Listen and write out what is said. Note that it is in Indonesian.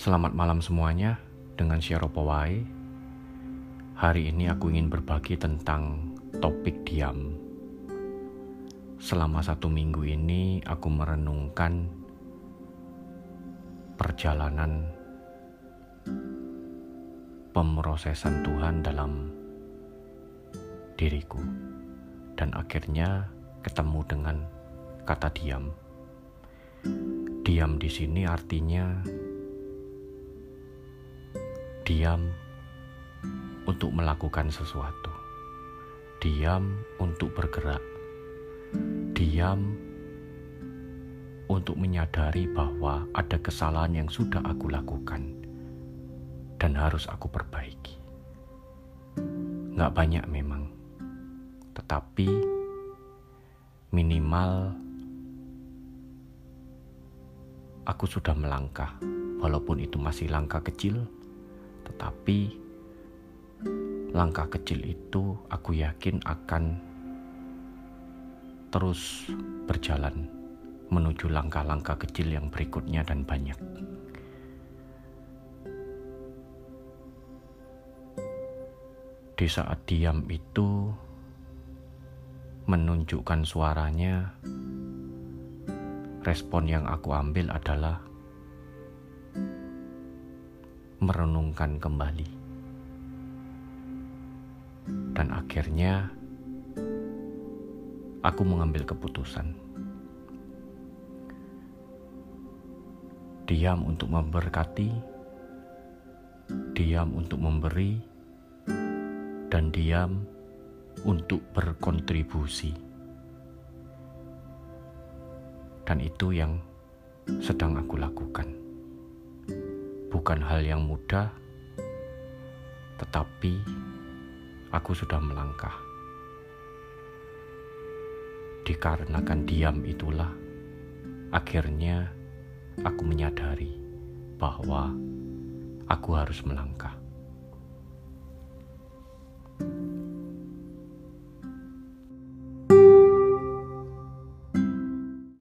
Selamat malam semuanya dengan Syaropawai. Hari ini aku ingin berbagi tentang topik diam. Selama satu minggu ini aku merenungkan perjalanan pemrosesan Tuhan dalam diriku dan akhirnya ketemu dengan kata diam. Diam di sini artinya diam untuk melakukan sesuatu, diam untuk bergerak, diam untuk menyadari bahwa ada kesalahan yang sudah aku lakukan dan harus aku perbaiki. Gak banyak memang, tetapi minimal aku sudah melangkah, walaupun itu masih langkah kecil tetapi langkah kecil itu aku yakin akan terus berjalan menuju langkah-langkah kecil yang berikutnya dan banyak. Di saat diam itu menunjukkan suaranya, respon yang aku ambil adalah merenungkan kembali. Dan akhirnya aku mengambil keputusan. Diam untuk memberkati, diam untuk memberi, dan diam untuk berkontribusi. Dan itu yang sedang aku lakukan bukan hal yang mudah, tetapi aku sudah melangkah. Dikarenakan diam itulah, akhirnya aku menyadari bahwa aku harus melangkah.